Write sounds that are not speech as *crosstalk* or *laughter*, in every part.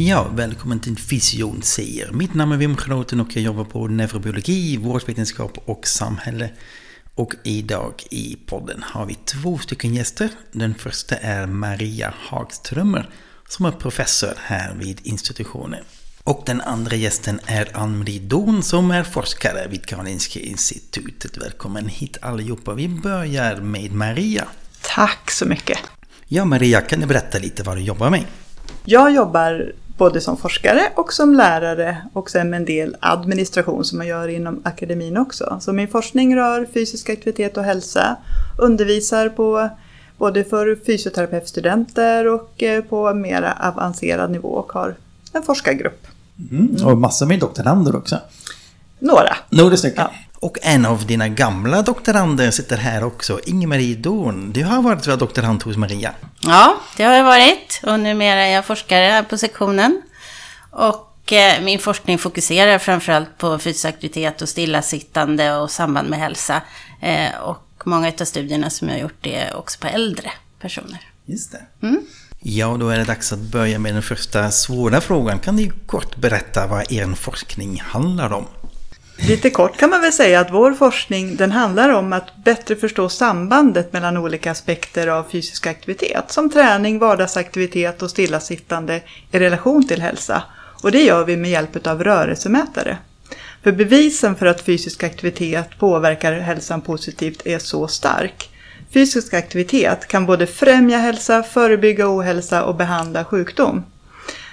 Ja, välkommen till Fysion säger. Mitt namn är Wim Genoten och jag jobbar på neurobiologi, vårdvetenskap och samhälle. Och idag i podden har vi två stycken gäster. Den första är Maria Hagströmer som är professor här vid institutionen. Och den andra gästen är Ann-Marie Dorn som är forskare vid Karolinska institutet. Välkommen hit allihopa. Vi börjar med Maria. Tack så mycket. Ja, Maria, kan du berätta lite vad du jobbar med? Jag jobbar både som forskare och som lärare och sen med en del administration som man gör inom akademin också. Så min forskning rör fysisk aktivitet och hälsa, undervisar på både för fysioterapeutstudenter och eh, på mera avancerad nivå och har en forskargrupp. Mm. Och massor med doktorander också. Några. Några stycken. Ja. Och en av dina gamla doktorander sitter här också, Inge-Marie Dorn. Du har varit doktorand hos Maria. Ja, det har jag varit och numera är jag forskare här på sektionen. Och eh, min forskning fokuserar framförallt på fysisk aktivitet och stillasittande och samband med hälsa. Eh, och många av studierna som jag har gjort är också på äldre personer. Just det. Ja, då är det dags att börja med den första svåra frågan. Kan du kort berätta vad er forskning handlar om? Lite kort kan man väl säga att vår forskning den handlar om att bättre förstå sambandet mellan olika aspekter av fysisk aktivitet. Som träning, vardagsaktivitet och stillasittande i relation till hälsa. Och det gör vi med hjälp av rörelsemätare. För bevisen för att fysisk aktivitet påverkar hälsan positivt är så stark. Fysisk aktivitet kan både främja hälsa, förebygga ohälsa och behandla sjukdom.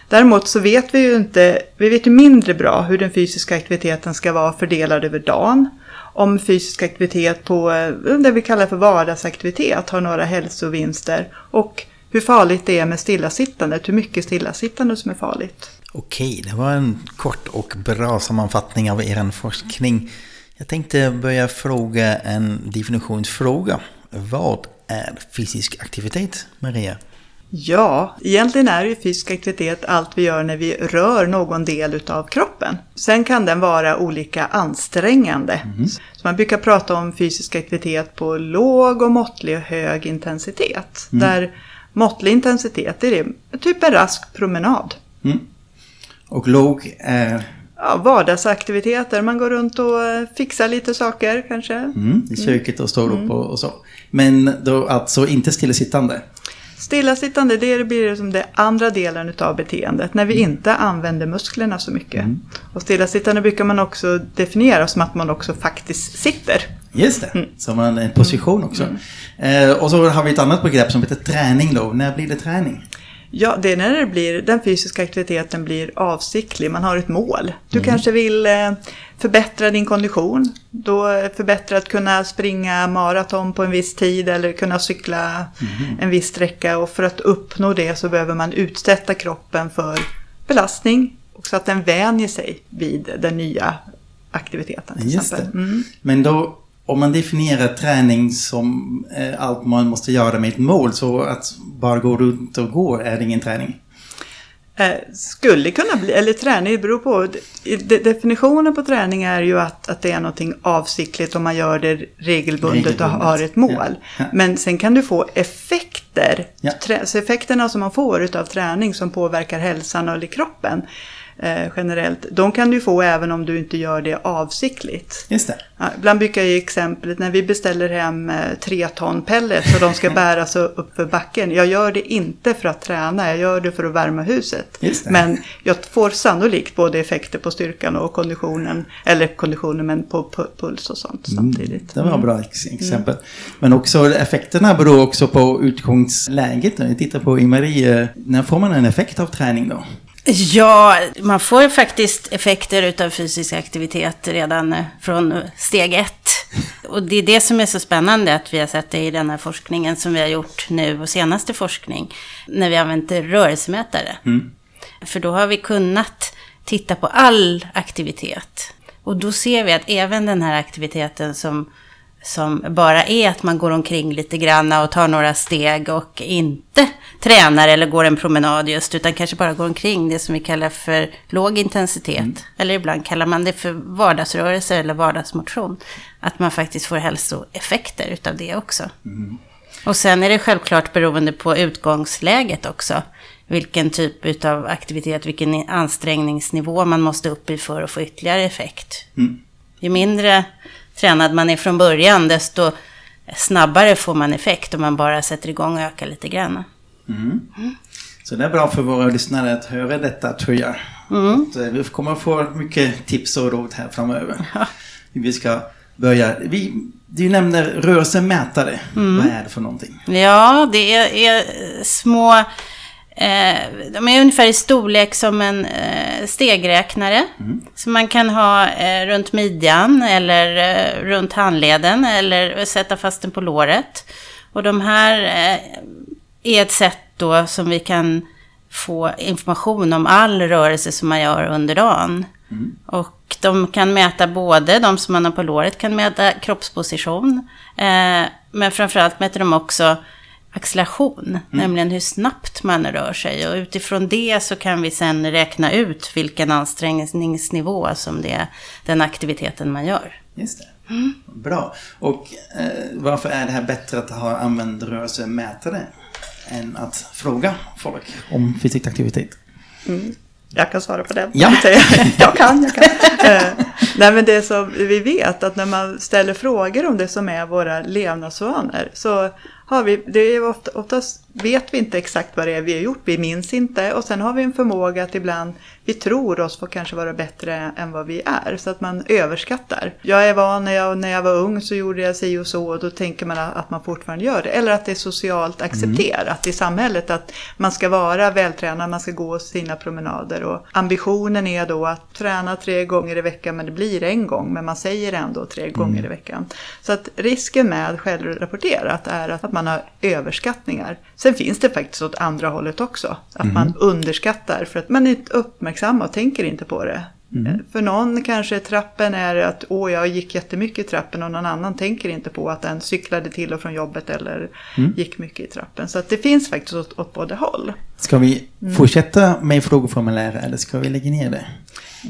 Däremot så vet vi ju inte, vi vet ju mindre bra hur den fysiska aktiviteten ska vara fördelad över dagen. Om fysisk aktivitet på eh, det vi kallar för vardagsaktivitet har några hälsovinster. Och hur farligt det är med stillasittandet, hur mycket stillasittande som är farligt. Okej, det var en kort och bra sammanfattning av er forskning. Jag tänkte börja fråga en definitionsfråga. Vad är fysisk aktivitet, Maria? Ja, egentligen är ju fysisk aktivitet allt vi gör när vi rör någon del utav kroppen. Sen kan den vara olika ansträngande. Så man brukar prata om fysisk aktivitet på låg och måttlig och hög intensitet. Där måttlig intensitet är det typ en rask promenad. Och låg är Ja, vardagsaktiviteter, man går runt och eh, fixar lite saker kanske. mm, i köket och står upp och, och så. Men då alltså inte stillasittande? Stillasittande, det blir som det andra delen utav beteendet, när vi inte använder musklerna så mycket. Och stillasittande brukar man också definiera som att man också faktiskt sitter. Just det, som en, en position också. Eh, och så har vi ett annat begrepp som heter träning då. När blir det träning? Ja, det är när det blir, den fysiska aktiviteten blir avsiktlig, man har ett mål. Du kanske vill eh, förbättra din kondition, då eh, förbättra att kunna springa maraton på en viss tid eller kunna cykla en viss sträcka. Och för att uppnå det så behöver man utsätta kroppen för belastning och så att den vänjer sig vid den nya aktiviteten. Till Just det. exempel. Mm. Men då, om man definierar träning som eh, allt man måste göra med ett mål, så att bara gå runt och gå är ingen träning? Eh, skulle kunna bli, eller träning, beror på. De- Definitionen på träning är ju att, att det är någonting avsiktligt om man gör det regelbundet, och Regelbundet, har ett mål. ja. Ja. Men sen kan du få effekter. Ja. Så effekterna som man får utav träning som påverkar hälsan eller kroppen eh, generellt, de kan du få även om du inte gör det avsiktligt. Just det. Ja, ibland brukar jag ge exemplet när vi beställer hem eh, tre ton pellets och de ska *laughs* bäras upp för backen. Jag gör det inte för att träna, jag gör det för att värma huset. Men jag får sannolikt både effekter på styrkan och konditionen, eller konditionen men på pu- puls och sånt samtidigt. Det var ett bra ex- exempel. Men också effekterna beror också på utgångsläget. När vi tittar på i Marie, när får man en effekt av träning då? Ja, man får faktiskt effekter utav fysisk aktivitet redan eh, från steg ett. Och det är det som är så spännande att vi har sett det i den här forskningen som vi har gjort nu och senaste forskning. När vi använt rörelsemätare. Mm. För då har vi kunnat titta på all aktivitet. Och då ser vi att även den här aktiviteten som som bara är att man går omkring lite grann och tar några steg och inte tränar eller går en promenad just, utan kanske bara går omkring det som vi kallar för låg intensitet. Mm. Eller ibland kallar man det för vardagsrörelse eller vardagsmotion. Att man faktiskt får hälsoeffekter utav det också. Mm. Och sen är det självklart beroende på utgångsläget också. Vilken typ av aktivitet, vilken ansträngningsnivå man måste upp i för att få ytterligare effekt. Mm. Ju mindre tränad man är från början, desto snabbare får man effekt om man bara sätter igång och ökar lite grann. Mm. Mm. Så det är bra för våra lyssnare att höra detta tror jag. Mm. Eh, vi kommer få mycket tips och råd här framöver. *laughs* Ja. Vi ska börja. Vi, du nämner rörelsemätare. Mm. Vad är det för någonting? Ja, det är, är små Eh, de är ungefär i storlek som en eh, stegräknare. Mm. Som man kan ha eh, runt midjan eller eh, runt handleden eller sätta fast den på låret. Och de här är ett sätt då som vi kan få information om all rörelse som man gör under dagen. Mm. Och de kan mäta både, de som man har på låret kan mäta kroppsposition. Eh, men framförallt mäter de också acceleration, mm. nämligen hur snabbt man rör sig. Och utifrån det så kan vi sen räkna ut vilken ansträngningsnivå som det är den aktiviteten man gör. Just det. Mm. Bra. Och eh, varför är det här bättre att ha använd rörelsemätare än att fråga folk om fysisk aktivitet? Mm. Jag kan svara på den. Ja. jag *laughs* kan, jag kan. Eh, nej, men det som vi vet att när man ställer frågor om det som är våra levnadsvanor så har vi, det är ofta, oftast vet vi inte exakt vad det är vi har gjort, vi minns inte och sen har vi en förmåga att ibland vi tror oss få kanske vara bättre än vad vi är så att man överskattar. Jag är van när jag, när jag var ung så gjorde jag si och så och då tänker man att man fortfarande gör det. Eller att det är socialt accepterat mm. i samhället att man ska vara vältränad, man ska gå sina promenader och ambitionen är då att träna tre gånger i veckan men det blir en gång men man säger ändå tre mm. gånger i veckan. Så att risken med självrapporterat är att man har överskattningar. Sen finns det faktiskt åt andra hållet också. Att mm. man underskattar för att man är uppmärksam och tänker inte på det. Mm. För någon kanske trappen är att åh jag gick jättemycket i trappen och någon annan tänker inte på att den cyklade till och från jobbet eller mm. gick mycket i trappen. Så att det finns faktiskt åt, åt båda håll. Ska vi mm. fortsätta med frågeformulär eller ska vi lägga ner det?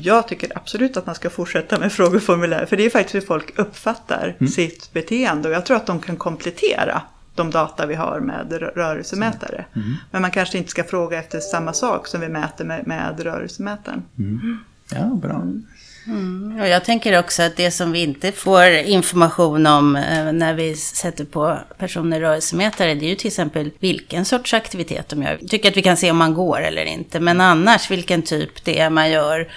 Jag tycker absolut att man ska fortsätta med frågeformulär för det är faktiskt hur folk uppfattar mm. sitt beteende och jag tror att de kan komplettera de data vi har med rörelsemätare. Mm. Men man kanske inte ska fråga efter samma sak som vi mäter med, med rörelsemätaren. Mm. Ja, bra. Mm. Och jag tänker också att det som vi inte får information om eh, när vi sätter på personer rörelsemätare, det är ju till exempel vilken sorts aktivitet de gör. Jag tycker att vi kan se om man går eller inte, men annars vilken typ det är man gör.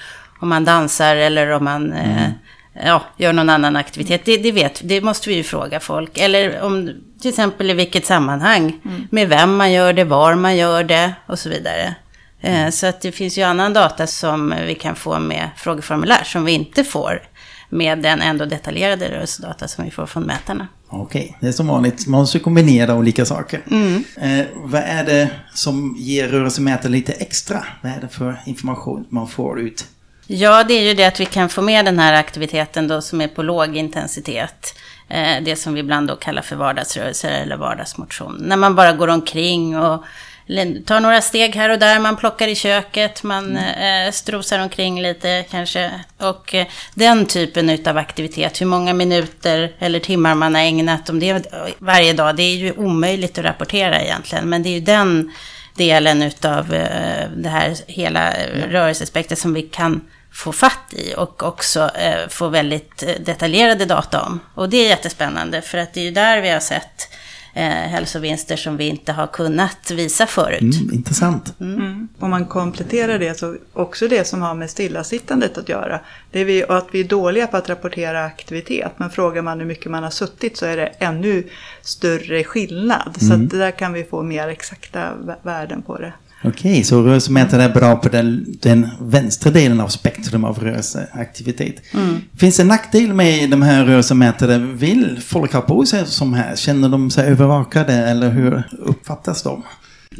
Om man dansar eller om man eh, mm ja, gör någon annan aktivitet. Det, det, vet, det måste vi ju fråga folk. Eller om, till exempel i vilket sammanhang. Mm. Med vem man gör det, var man gör det och så vidare. Eh, så att det finns ju annan data som vi kan få med frågeformulär som vi inte får med den ändå detaljerade rörelsedata som vi får från mätarna. Okej, det är som vanligt. Man måste kombinera olika saker. Mm. Eh, vad är det som ger rörelsemätare lite extra? Vad är det för information man får ut? Ja, det är ju det att vi kan få med den här aktiviteten då som är på låg intensitet. Eh, det som vi ibland då kallar för vardagsrörelser eller vardagsmotion. När man bara går omkring och tar några steg här och där, man plockar i köket, man mm. eh, strosar omkring lite kanske. Och eh, den typen av aktivitet, hur många minuter eller timmar man har ägnat om det varje dag, det är ju omöjligt att rapportera egentligen. Men det är ju den delen utav eh, det här hela mm. rörelsespektret som vi kan få fatt i och också eh, få väldigt eh, detaljerade data om. Och det är jättespännande för att det är ju där vi har sett eh, hälsovinster som vi inte har kunnat visa förut. Mm, intressant. Mm. Mm. Om man kompletterar det så också det som har med stillasittandet att göra. Det är vi, att vi är dåliga på att rapportera aktivitet. Men frågar man hur mycket man har suttit så är det ännu större skillnad. Så mm. att där kan vi få mer exakta värden på det. Okej, så rörelsemätare är bra på den, den vänstra delen av spektrum av rörelseaktivitet. Finns det nackdel med de här rörelsemätare? Vill folk ha på sig som här? Känner de sig övervakade eller hur uppfattas de?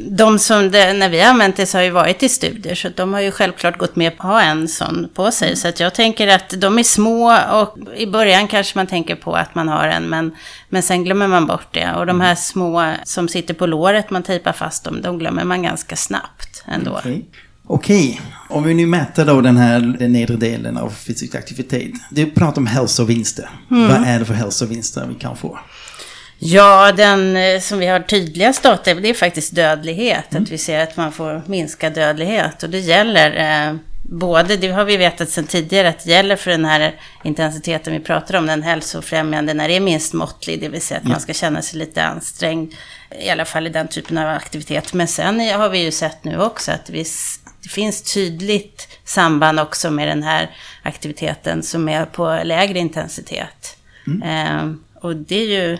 De som det, när vi har använt det så har ju varit i studier, så de har ju självklart gått med på att ha en sån på sig. Så att jag tänker att de är små och i början kanske man tänker på att man har en, men, men sen glömmer man bort det. Och de här små som sitter på låret, man tejpar fast dem, de glömmer man ganska snabbt ändå. Okej. Okej, om vi nu mäter då den här den nedre delen av fysisk aktivitet. Du pratar om hälsovinster. Vad är det för hälsovinster vi kan få? Ja, den eh, som vi har tydligast data det är faktiskt dödlighet. Att vi ser att man får minskad dödlighet. Och det gäller eh, både, det har vi vetat sedan tidigare, att det gäller för den här intensiteten vi pratar om, den hälsofrämjande, när det är minst måttlig, det vill säga att man ska känna sig lite ansträngd, i alla fall i den typen av aktivitet. Men sen har vi ju sett nu också att vi, det finns tydligt samband också med den här aktiviteten som är på lägre intensitet. Eh, och det är ju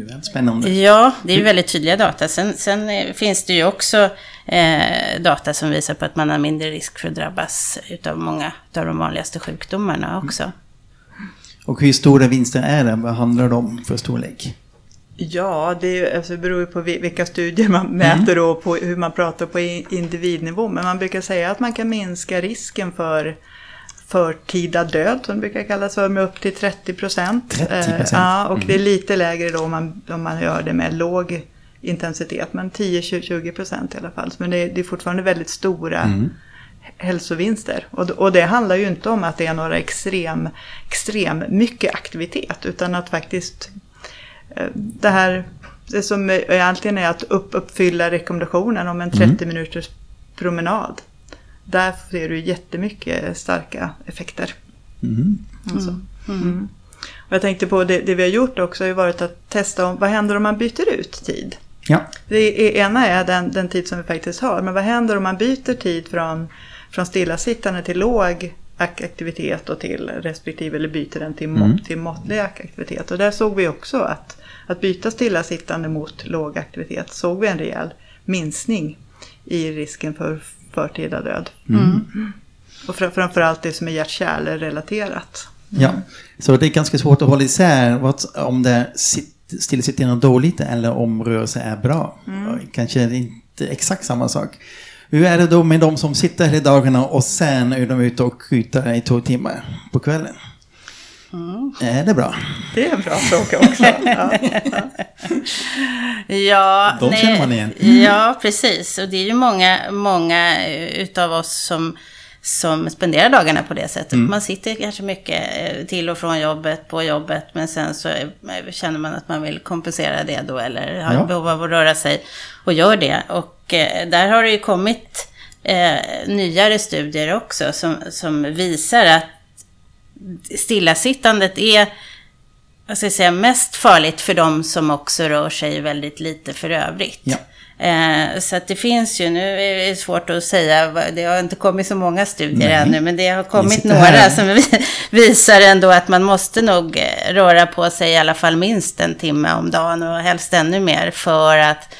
Är väldigt spännande. Ja, det är ju väldigt tydliga data. Sen, sen eh, finns det ju också eh, data som visar på att man har mindre risk för att drabbas av många av de vanligaste sjukdomarna också. Och hur stora vinster är det? Vad handlar det om för storlek? Ja, det, är, alltså, beror ju på vi- vilka studier man mäter och på hur man pratar på individnivå. Men man brukar säga att man kan minska risken för förtida död, som det brukar kallas för, med upp till 30 procent. 30%? Ja, och det är lite lägre då om man, om man gör det med låg intensitet, men 10-20 procent i alla fall. Men det är, det är fortfarande väldigt stora hälsovinster. Och, och det handlar ju inte om att det är några extrem, extrem mycket aktivitet, utan att faktiskt eh, det här, det som egentligen är att upp, uppfylla rekommendationen om en 30 minuters promenad. Där ser du jättemycket starka effekter. Alltså. Mm. Och jag tänkte på det, det vi har gjort också har ju varit att testa om, vad händer om man byter ut tid. Ja, Det är, ena är den, den tid som vi faktiskt har, men vad händer om man byter tid från, från stillasittande till låg ak- aktivitet och till respektive, eller byter den till, må, till måttlig ak- aktivitet. Och där såg vi också att, att byta stillasittande mot låg aktivitet såg vi en rejäl minskning i risken för förtida död. Mm. Och fram- framförallt det som är hjärt-kärlrelaterat. ja. Så det är ganska svårt att hålla isär vad, om det är sitt- stillasittande dåligt eller om rörelse är bra. Kanske inte exakt samma sak. Hur är det då med de som sitter hela dagarna och sen är de ute och skjuter i två timmar på kvällen? Är det bra? Det är en bra fråga också. *laughs* Ja. Ja, De känner man igen. Ja, precis. Och det är ju många, många eh, utav oss som, som spenderar dagarna på det sättet. Mm. Man sitter kanske mycket eh, till och från jobbet, på jobbet, men sen så känner man att man vill kompensera det då, eller har Ja. behov av att röra sig och gör det. Och eh, där har det ju kommit eh, nyare studier också som, som visar att stillasittandet är vad ska jag säga, mest farligt för de som också rör sig väldigt lite för övrigt. Ja. Eh, så att det finns ju, nu är det svårt att säga, det har inte kommit så många studier Nej. ännu, men det har kommit några här. som vi- *laughs* visar ändå att man måste nog eh, röra på sig i alla fall minst en timme om dagen och helst ännu mer för att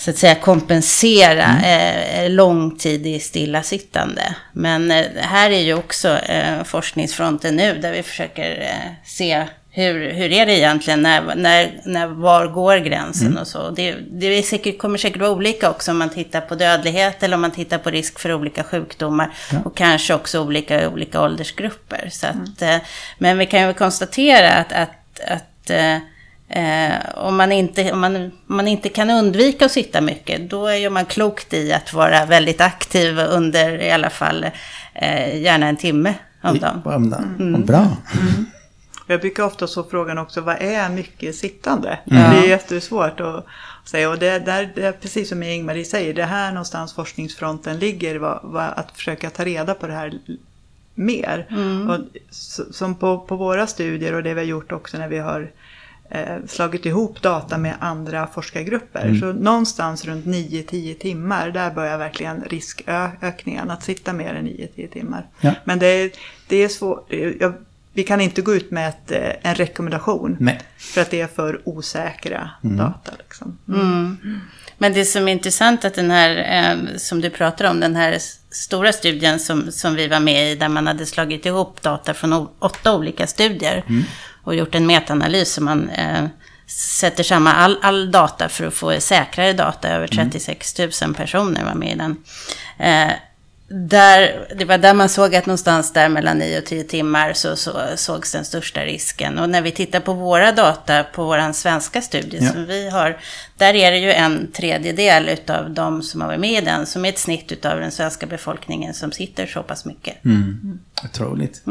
så att säga kompensera Mm. eh, långtidig stillasittande. Men eh, här är ju också eh, forskningsfronten nu där vi försöker eh, se hur, hur är det egentligen, när, när, när, var går gränsen Mm. och så. Det, det säkert, kommer säkert vara olika också om man tittar på dödlighet eller om man tittar på risk för olika sjukdomar och kanske också olika, olika åldersgrupper. Så att, eh, men vi kan ju konstatera att, att, att eh, om, man inte, om, man, om man inte kan undvika att sitta mycket, då är man klokt i att vara väldigt aktiv under i alla fall eh, gärna en timme om dagen. Bra. Mm. Bra. Jag brukar ofta så frågan också, vad är mycket sittande? Mm. Det är jättesvårt att säga. Och det, där, det är precis som Ingmarie säger, det är här någonstans forskningsfronten ligger, vad, vad, att försöka ta reda på det här mer. Mm. Och, som på, på våra studier och det vi har gjort också när vi har slagit ihop data med andra forskargrupper. Så någonstans runt 9-10 timmar, där börjar verkligen riskökningen att sitta mer än 9-10 timmar. Ja. Men det är, det är svårt. Jag vi kan inte gå ut med ett, eh, en rekommendation. Nej. För att det är för osäkra data. Liksom. Men det som är intressant att den här, eh, som du pratar om, den här stora studien som, som vi var med i, där man hade slagit ihop data från åtta olika studier och gjort en metaanalys som man eh, sätter samman all, all data för att få säkrare data. Över 36 000 personer var med i den. Eh, där, det var där man såg att någonstans där mellan 9 och 10 timmar så, så sågs den största risken. Och när vi tittar på våra data på vår svenska studie Ja. som vi har, där är det ju en tredjedel utav de som har varit med i den, som är ett snitt utav den svenska befolkningen som sitter så pass mycket. Mm. Otroligt.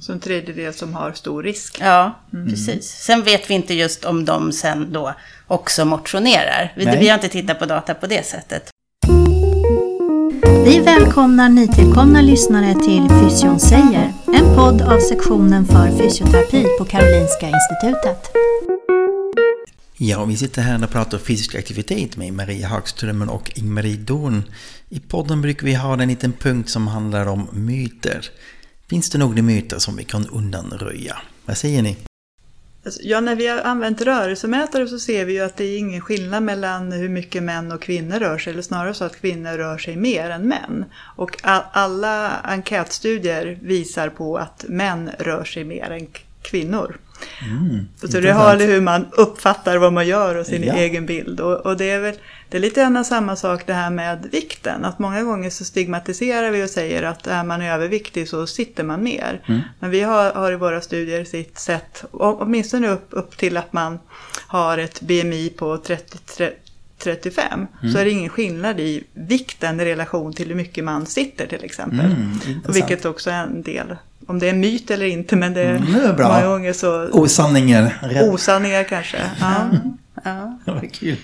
Så en tredjedel som har stor risk. Ja, precis. Sen vet vi inte just om de sen då också motionerar. Vi, vi har inte tittat på data på det sättet. Vi välkomnar nytillkomna lyssnare till Fysion säger, en podd av sektionen för fysioterapi på Karolinska Institutet. Ja, vi sitter här och pratar fysisk aktivitet med Maria Hagström och Ingmarie Dorn. I podden brukar vi ha en liten punkt som handlar om myter. Finns det några myter som vi kan undanröja? Vad säger ni? Alltså, Ja, när vi har använt rörelsemätare så ser vi ju att det är ingen skillnad mellan hur mycket män och kvinnor rör sig, eller snarare så att kvinnor rör sig mer än män. Och alla enkätstudier visar på att män rör sig mer än kvinnor. så det har hur man uppfattar vad man gör och sin Ja. egen bild. Och, och det är väl det är lite grann samma sak det här med vikten. Att många gånger så stigmatiserar vi och säger att är man överviktig så sitter man mer. Men vi har, har i våra studier sitt sett, åtminstone upp, upp till att man har ett BMI på 30, 30 35 så är det ingen skillnad i vikten i relation till hur mycket man sitter till exempel. Mm, vilket också är en del, om det är en myt eller inte, men det är, Mm, det är bra. många gånger så Osanningar. Osanningar kanske. Ja. *laughs* Ja. *laughs* Vad kul.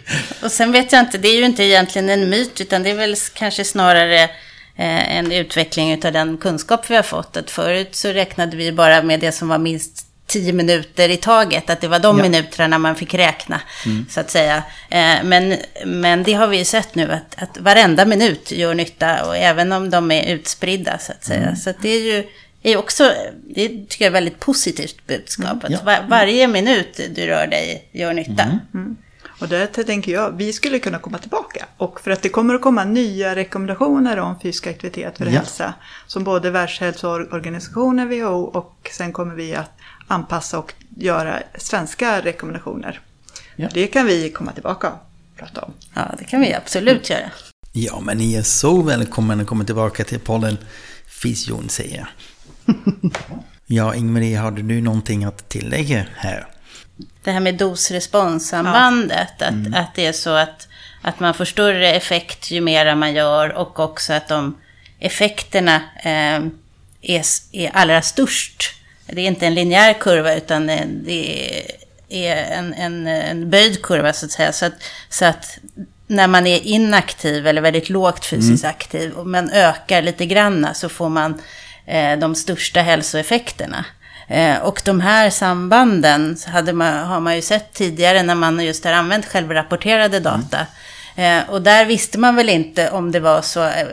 Och sen vet jag inte, det är ju inte egentligen en myt, utan det är väl kanske snarare eh, en utveckling av den kunskap vi har fått. Att förut så räknade vi bara med det som var minst 10 minuter i taget, att det var de Ja. minuterna man fick räkna, så att säga. Eh, men, men det har vi ju sett nu, att, att varenda minut gör nytta, och även om de är utspridda, så att säga. Så att det är ju är också, det tycker jag är ett väldigt positivt budskap. Att ja. var, varje minut du rör dig gör nytta. Och där tänker jag, vi skulle kunna komma tillbaka. Och för att det kommer att komma nya rekommendationer om fysisk aktivitet för Ja. hälsa. Som både Världshälsoorganisationen, WHO och sen kommer vi att anpassa och göra svenska rekommendationer. Ja. Det kan vi komma tillbaka och prata om. Ja, det kan vi absolut göra. Ja, men ni är så välkomna att komma tillbaka till podden Fysion säger. *laughs* Ja, Ingmarie, har du någonting att tillägga här? Det här med dos-responssambandet, att, att det är så att, att man får större effekt ju mer man gör och också att de effekterna eh, är, är allra störst. Det är inte en linjär kurva utan det är en, en, en böjd kurva så att säga. Så att, så att när man är inaktiv eller väldigt lågt fysiskt aktiv men ökar lite granna så får man de största hälsoeffekterna. Eh, och de här sambanden hade man, har man ju sett tidigare när man just har använt självrapporterade data. Eh, och där visste man väl inte om det var så, eh,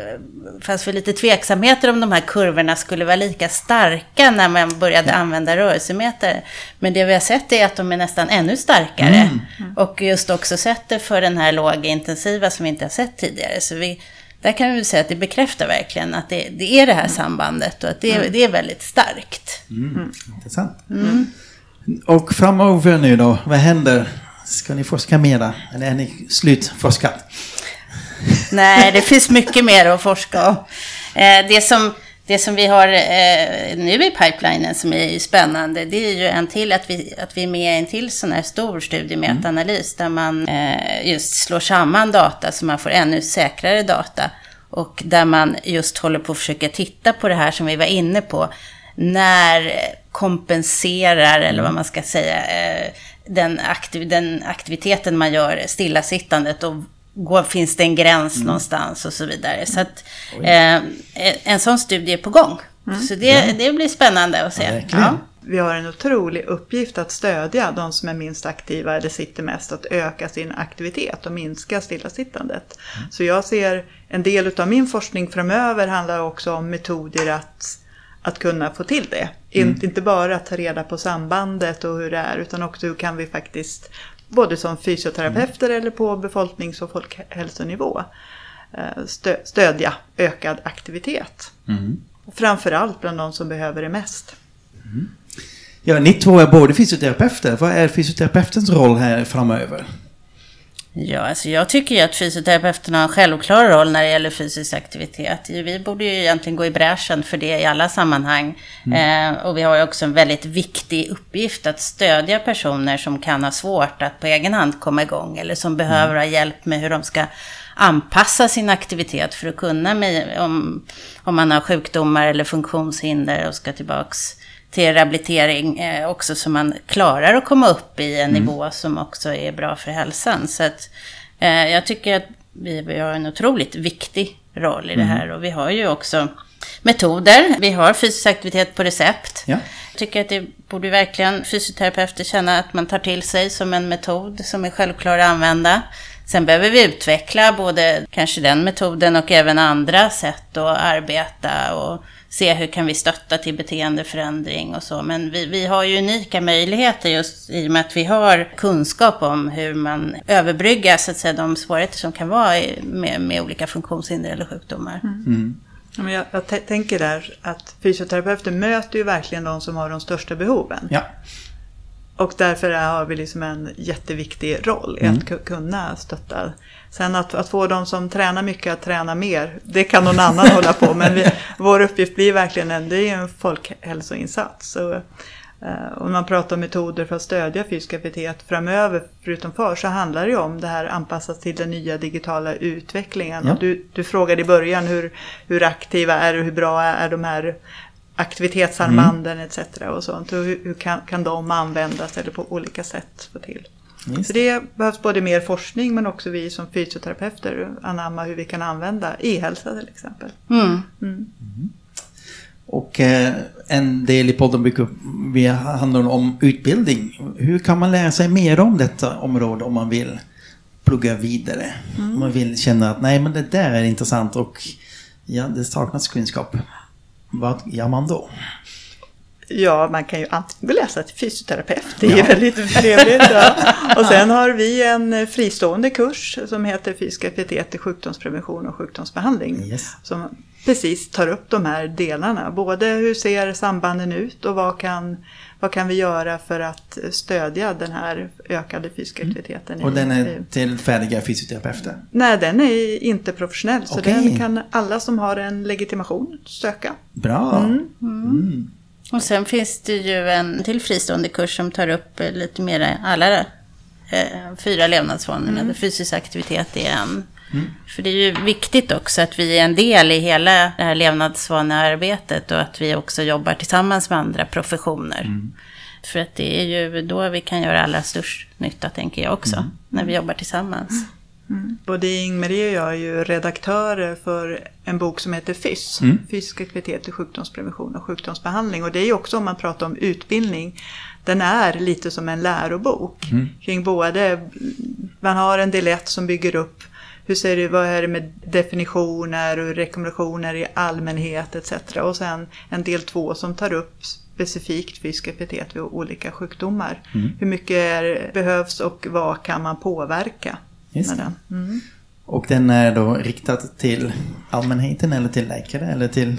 fanns väl lite tveksamheter om de här kurvorna skulle vara lika starka när man började använda rörelsemätare. Men det vi har sett är att de är nästan ännu starkare. Och just också sett det för den här låga intensiva som vi inte har sett tidigare. Så vi, där kan vi säga att det bekräftar verkligen att det, det är det här sambandet och att det, det är väldigt starkt. Intressant. Och framöver nu då, vad händer? Ska ni forska mera? Eller är ni slutforskat? Nej, det finns mycket mer att forska om. Eh, det, som, det som vi har eh, nu i pipelinen som är spännande, det är ju en till att vi, att vi är med i en till sån här stor studie med analys där man eh, just slår samman data så man får ännu säkrare data. Och där man just håller på att försöka titta på det här som vi var inne på. När kompenserar, eller vad man ska säga, eh, den, aktiv, den aktiviteten man gör stillasittandet och går, finns det en gräns någonstans och så vidare. Så att eh, en sån studie är på gång. Så det, det blir spännande att se. Ja. Ja. Vi har en otrolig uppgift att stödja de som är minst aktiva eller sitter mest, att öka sin aktivitet och minska stillasittandet. Så jag ser en del av min forskning framöver handlar också om metoder att, att kunna få till det. Mm. Inte bara att ta reda på sambandet och hur det är utan också hur kan vi faktiskt både som fysioterapeuter mm. eller på befolknings och folkhälsonivå eh, stö stödja ökad aktivitet. Mm. Framförallt bland de som behöver det mest. Mm. Ja, ni två är båda fysioterapeuter. Vad är fysioterapeutens roll här framöver? Ja, alltså jag tycker ju att fysioterapeuterna har en självklar roll när det gäller fysisk aktivitet. Vi borde ju egentligen gå i bräschen för det i alla sammanhang. Mm. Eh, och vi har ju också en väldigt viktig uppgift att stödja personer som kan ha svårt att på egen hand komma igång eller som behöver mm. ha hjälp med hur de ska anpassa sin aktivitet för att kunna, med, om, om man har sjukdomar eller funktionshinder och ska tillbaks till rehabilitering eh, också så man klarar att komma upp i en mm. nivå som också är bra för hälsan. Så att, eh, jag tycker att vi, vi, har en otroligt viktig roll i det mm. här och vi har ju också metoder. Vi har fysisk aktivitet på recept. Ja. Jag tycker att det borde verkligen fysioterapeuter känna att man tar till sig som en metod som är självklar att använda. Sen behöver vi utveckla både kanske den metoden och även andra sätt att arbeta och se hur kan vi stötta till beteendeförändring och så. Men vi, vi har ju unika möjligheter just i och med att vi har kunskap om hur man överbryggar så att säga, de svårigheter som kan vara med, med olika funktionshinder eller sjukdomar. Mm. Mm. Jag, jag tänker där att fysioterapeuter möter ju verkligen de som har de största behoven. Ja. Och därför har vi liksom en jätteviktig roll i mm. att kunna stötta. Sen att, att, få de som tränar mycket att träna mer, det kan någon annan *laughs* hålla på Men vi, vår uppgift blir verkligen en, det är en folkhälsoinsats. Så, eh, om man pratar om metoder för att stödja fysisk aktivitet framöver, förutom för, så handlar det ju om det här anpassat till den nya digitala utvecklingen. Ja. Du, du frågade i början hur, hur aktiva är och hur bra är de här aktivitetsarmbanden mm. etc. och sånt. Och hur, hur kan, kan de användas eller på olika sätt få till. Just. Så det behövs både mer forskning men också vi som fysioterapeuter anamma hur vi kan använda e-hälsa till exempel. Mm. Mm. Mm. Och eh, en del i podden brukar vi handlar om utbildning. Hur kan man lära sig mer om detta område om man vill plugga vidare? Mm. Om man vill känna att nej men det där är intressant och ja, det saknas kunskap. Vad gör man då? Ja, man kan ju antingen läsa till fysioterapeut, det är ja. väldigt trevligt. Ja. Och sen har vi en fristående kurs som heter Fysisk aktivitet i sjukdomsprevention och sjukdomsbehandling. Yes. Som precis tar upp de här delarna. Både hur ser sambanden ut och vad kan, vad kan vi göra för att stödja den här ökade fysiska mm. aktiviteten. Mm. Och den är till färdiga fysioterapeuter? Nej, den är inte professionell. Så okay. den kan alla som har en legitimation söka. Bra! Mm. Mm. Och sen finns det ju en till fristående kurs som tar upp lite mer alla eh, fyra levnadsvanorna. Mm. Fysisk aktivitet är en. Mm. För det är ju viktigt också att vi är en del i hela det här levnadsvanearbetet och att vi också jobbar tillsammans med andra professioner. Mm. För att det är ju då vi kan göra allra störst nytta, tänker jag också, mm. när vi jobbar tillsammans. Mm. Både Ingmarie och jag är ju redaktörer för en bok som heter FYSS, mm. Fysisk aktivitet i sjukdomsprevention och sjukdomsbehandling. Och det är ju också om man pratar om utbildning, den är lite som en lärobok. Mm. Kring både, man har en del ett som bygger upp hur ser det, vad är det med definitioner och rekommendationer i allmänhet etc. Och sen en del två som tar upp specifikt fysisk aktivitet vid olika sjukdomar. Mm. Hur mycket är, behövs och vad kan man påverka? Just med den. Mm. Och den är då riktad till allmänheten eller till läkare eller till?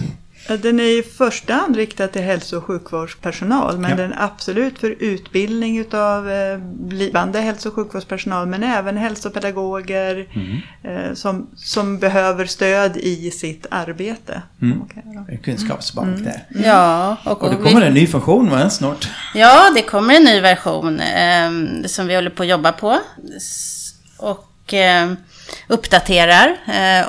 Den är i första hand riktad till hälso och sjukvårdspersonal men ja. den är absolut för utbildning av eh, blivande hälso och sjukvårdspersonal men även hälsopedagoger mm. eh, som, som behöver stöd i sitt arbete. Mm. Okay, Kunskapsbank mm. där. Ja, och, och det kommer vi... en ny funktion va, snart? Ja, det kommer en ny version eh, som vi håller på att jobba på och eh, uppdaterar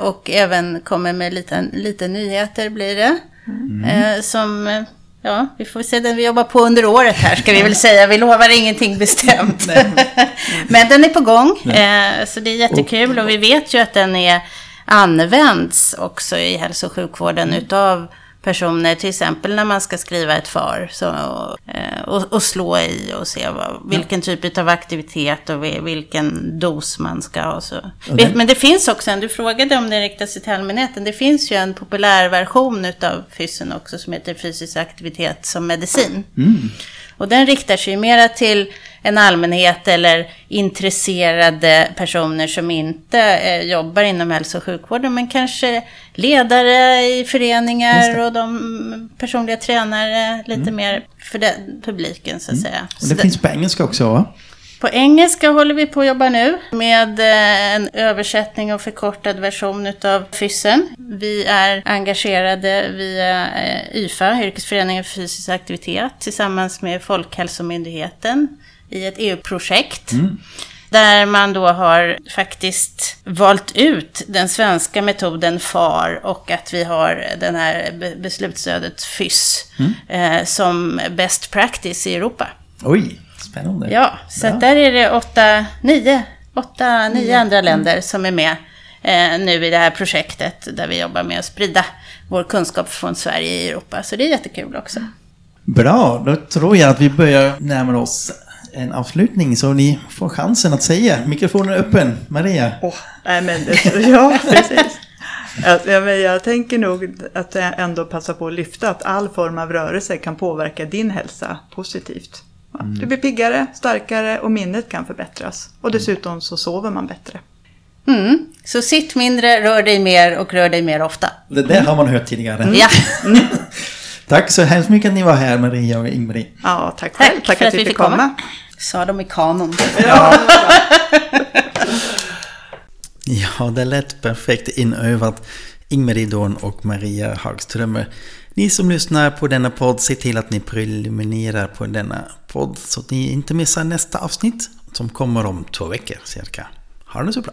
och även kommer med lite, lite nyheter blir det. Mm. Eh, som, ja, vi får se den vi jobbar på under året här ska vi väl säga. Vi lovar ingenting bestämt. *laughs* *laughs* Men den är på gång, så det är jättekul och vi vet ju att den är används också i hälso och sjukvården utav personer, till exempel när man ska skriva ett FAR. Så, och, och slå i och se vad, vilken typ av aktivitet och vilken dos man ska ha. Så. det- Men det finns också en, du frågade om det riktar sig till allmänheten, det finns ju en populär version utav fysen också som heter fysisk aktivitet som medicin. Och den riktar sig mera till en allmänhet eller intresserade personer som inte eh, jobbar inom hälso och sjukvården men kanske ledare i föreningar det. och de personliga tränare, lite mer för den publiken så att säga. Och Så det finns på engelska också va? på engelska håller vi på att jobba nu med eh, en översättning och förkortad version utav fysen. Vi är engagerade via eh, YFA, Yrkesföreningen för fysisk aktivitet, tillsammans med Folkhälsomyndigheten i ett EU-projekt. Där man då har faktiskt valt ut den svenska metoden FAR och att vi har den här be- beslutsstödet FYS eh, som best practice i Europa. Oj, spännande. Ja, så Ja. där är det åtta, nio, åtta, nio andra länder som är med eh, nu i det här projektet där vi jobbar med att sprida vår kunskap från Sverige i Europa. Så det är jättekul också. Bra, då tror jag att vi börjar närma oss en avslutning så ni får chansen att säga. Mikrofonen är öppen. Maria? Åh, nej men det, *laughs* ja, precis. Ja, ja, men jag tänker nog att jag ändå passa på att lyfta att all form av rörelse kan påverka din hälsa positivt. Ja, Du blir piggare, starkare och minnet kan förbättras. Och dessutom så sover man bättre. Mm. Så sitt mindre, rör dig mer och rör dig mer ofta. Det där har man hört tidigare. Ja, *laughs* Tack så hemskt mycket att ni var här Maria och Ingmarie. Ja, tack själv. Tack, att, vi fick komma. Sa de i kanon. *laughs* Ja, det lät perfekt inövat. Ingmarie Dorn och Maria Hagströmer. Ni som lyssnar på denna podd, se till att ni prenumererar på denna podd så att ni inte missar nästa avsnitt som kommer om två veckor cirka. Ha det så bra!